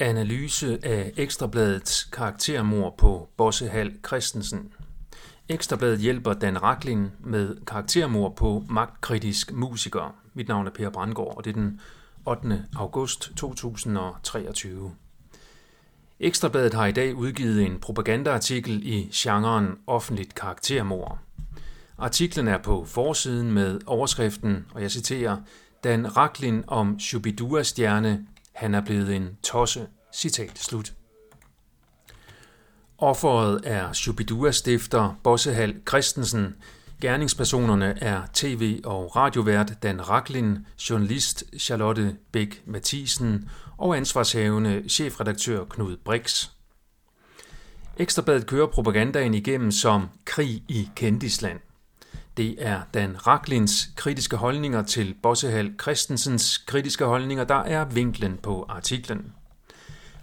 Analyse af Ekstrabladets karaktermor på Bossehal Christensen. Ekstrabladet hjælper Dan Raklin med karaktermor på magtkritisk musiker. Mit navn er Per Brandgaard, og det er den 8. august 2023. Ekstrabladet har i dag udgivet en propagandaartikel i genren offentligt karaktermor. Artiklen er på forsiden med overskriften, og jeg citerer, Dan Raklin om Shubidua-stjerne han er blevet en tosse. Citat slut. Offeret er Shubidua-stifter Bossehal Christensen. Gerningspersonerne er tv- og radiovært Dan Raklin, journalist Charlotte Bæk Mathisen og ansvarshavende chefredaktør Knud Brix. Ekstrabladet kører propagandaen igennem som krig i Kendisland. Det er Dan Raklins kritiske holdninger til Bossehal Christensens kritiske holdninger, der er vinklen på artiklen.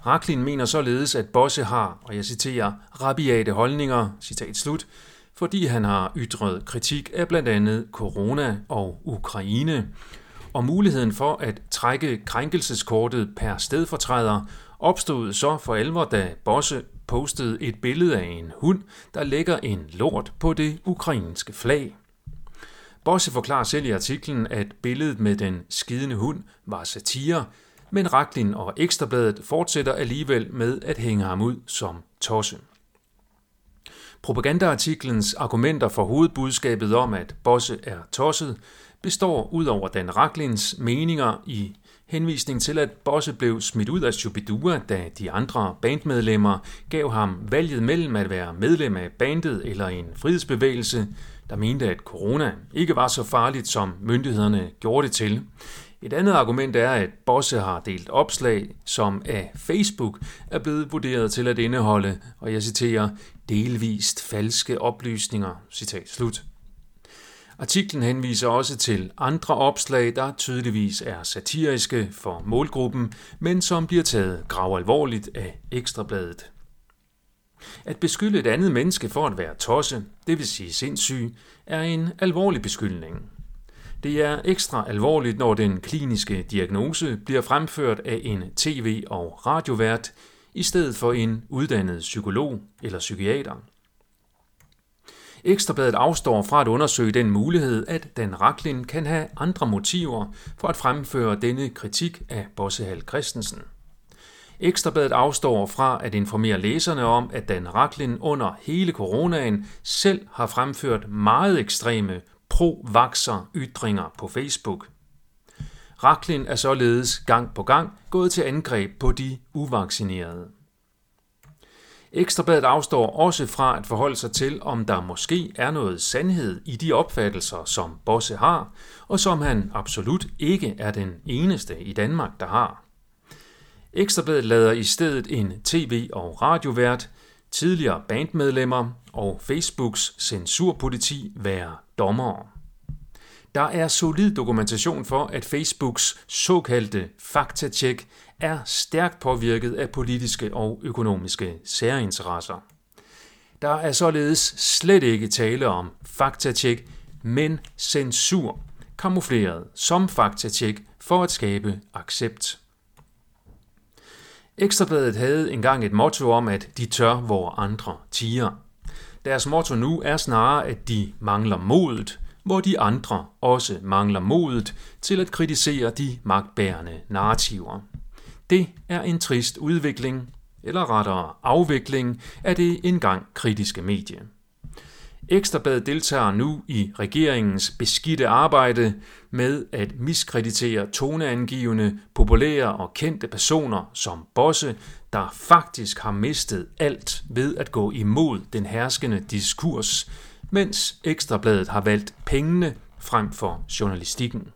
Raklin mener således, at Bosse har, og jeg citerer, rabiate holdninger, citat slut, fordi han har ytret kritik af blandt andet corona og Ukraine, og muligheden for at trække krænkelseskortet per stedfortræder opstod så for alvor, da Bosse postede et billede af en hund, der lægger en lort på det ukrainske flag. Bosse forklarer selv i artiklen, at billedet med den skidende hund var satire, men Raklin og Ekstrabladet fortsætter alligevel med at hænge ham ud som tosse. Propagandaartiklens argumenter for hovedbudskabet om, at Bosse er tosset, består ud over Dan Raklins meninger i henvisning til, at Bosse blev smidt ud af Shubidua, da de andre bandmedlemmer gav ham valget mellem at være medlem af bandet eller en frihedsbevægelse, der mente, at corona ikke var så farligt, som myndighederne gjorde det til. Et andet argument er, at Bosse har delt opslag, som af Facebook er blevet vurderet til at indeholde, og jeg citerer, delvist falske oplysninger. Citat slut. Artiklen henviser også til andre opslag, der tydeligvis er satiriske for målgruppen, men som bliver taget grav alvorligt af Ekstrabladet. At beskylde et andet menneske for at være tosse, det vil sige sindssyg, er en alvorlig beskyldning. Det er ekstra alvorligt, når den kliniske diagnose bliver fremført af en tv- og radiovært i stedet for en uddannet psykolog eller psykiater. Ekstrabladet afstår fra at undersøge den mulighed, at Dan Raklin kan have andre motiver for at fremføre denne kritik af Bossehal Christensen. Ekstrabladet afstår fra at informere læserne om, at Dan Raklin under hele coronaen selv har fremført meget ekstreme pro-vaxer ytringer på Facebook. Raklin er således gang på gang gået til angreb på de uvaccinerede. Ekstrabladet afstår også fra at forholde sig til, om der måske er noget sandhed i de opfattelser, som Bosse har, og som han absolut ikke er den eneste i Danmark, der har. Ekstrabladet lader i stedet en tv- og radiovært, tidligere bandmedlemmer og Facebooks censurpoliti være dommere. Der er solid dokumentation for, at Facebooks såkaldte faktatjek er stærkt påvirket af politiske og økonomiske særinteresser. Der er således slet ikke tale om faktatjek, men censur, kamufleret som faktatjek for at skabe accept. Ekstrabladet havde engang et motto om, at de tør, hvor andre tiger. Deres motto nu er snarere, at de mangler modet, hvor de andre også mangler modet til at kritisere de magtbærende narrativer. Det er en trist udvikling, eller rettere afvikling, af det engang kritiske medie. Ekstrabladet deltager nu i regeringens beskidte arbejde med at miskreditere toneangivende, populære og kendte personer som Bosse, der faktisk har mistet alt ved at gå imod den herskende diskurs, mens Ekstrabladet har valgt pengene frem for journalistikken.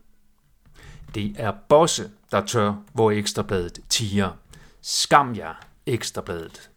Det er Bosse, der tør, hvor Ekstrabladet tiger. Skam jer, Ekstrabladet.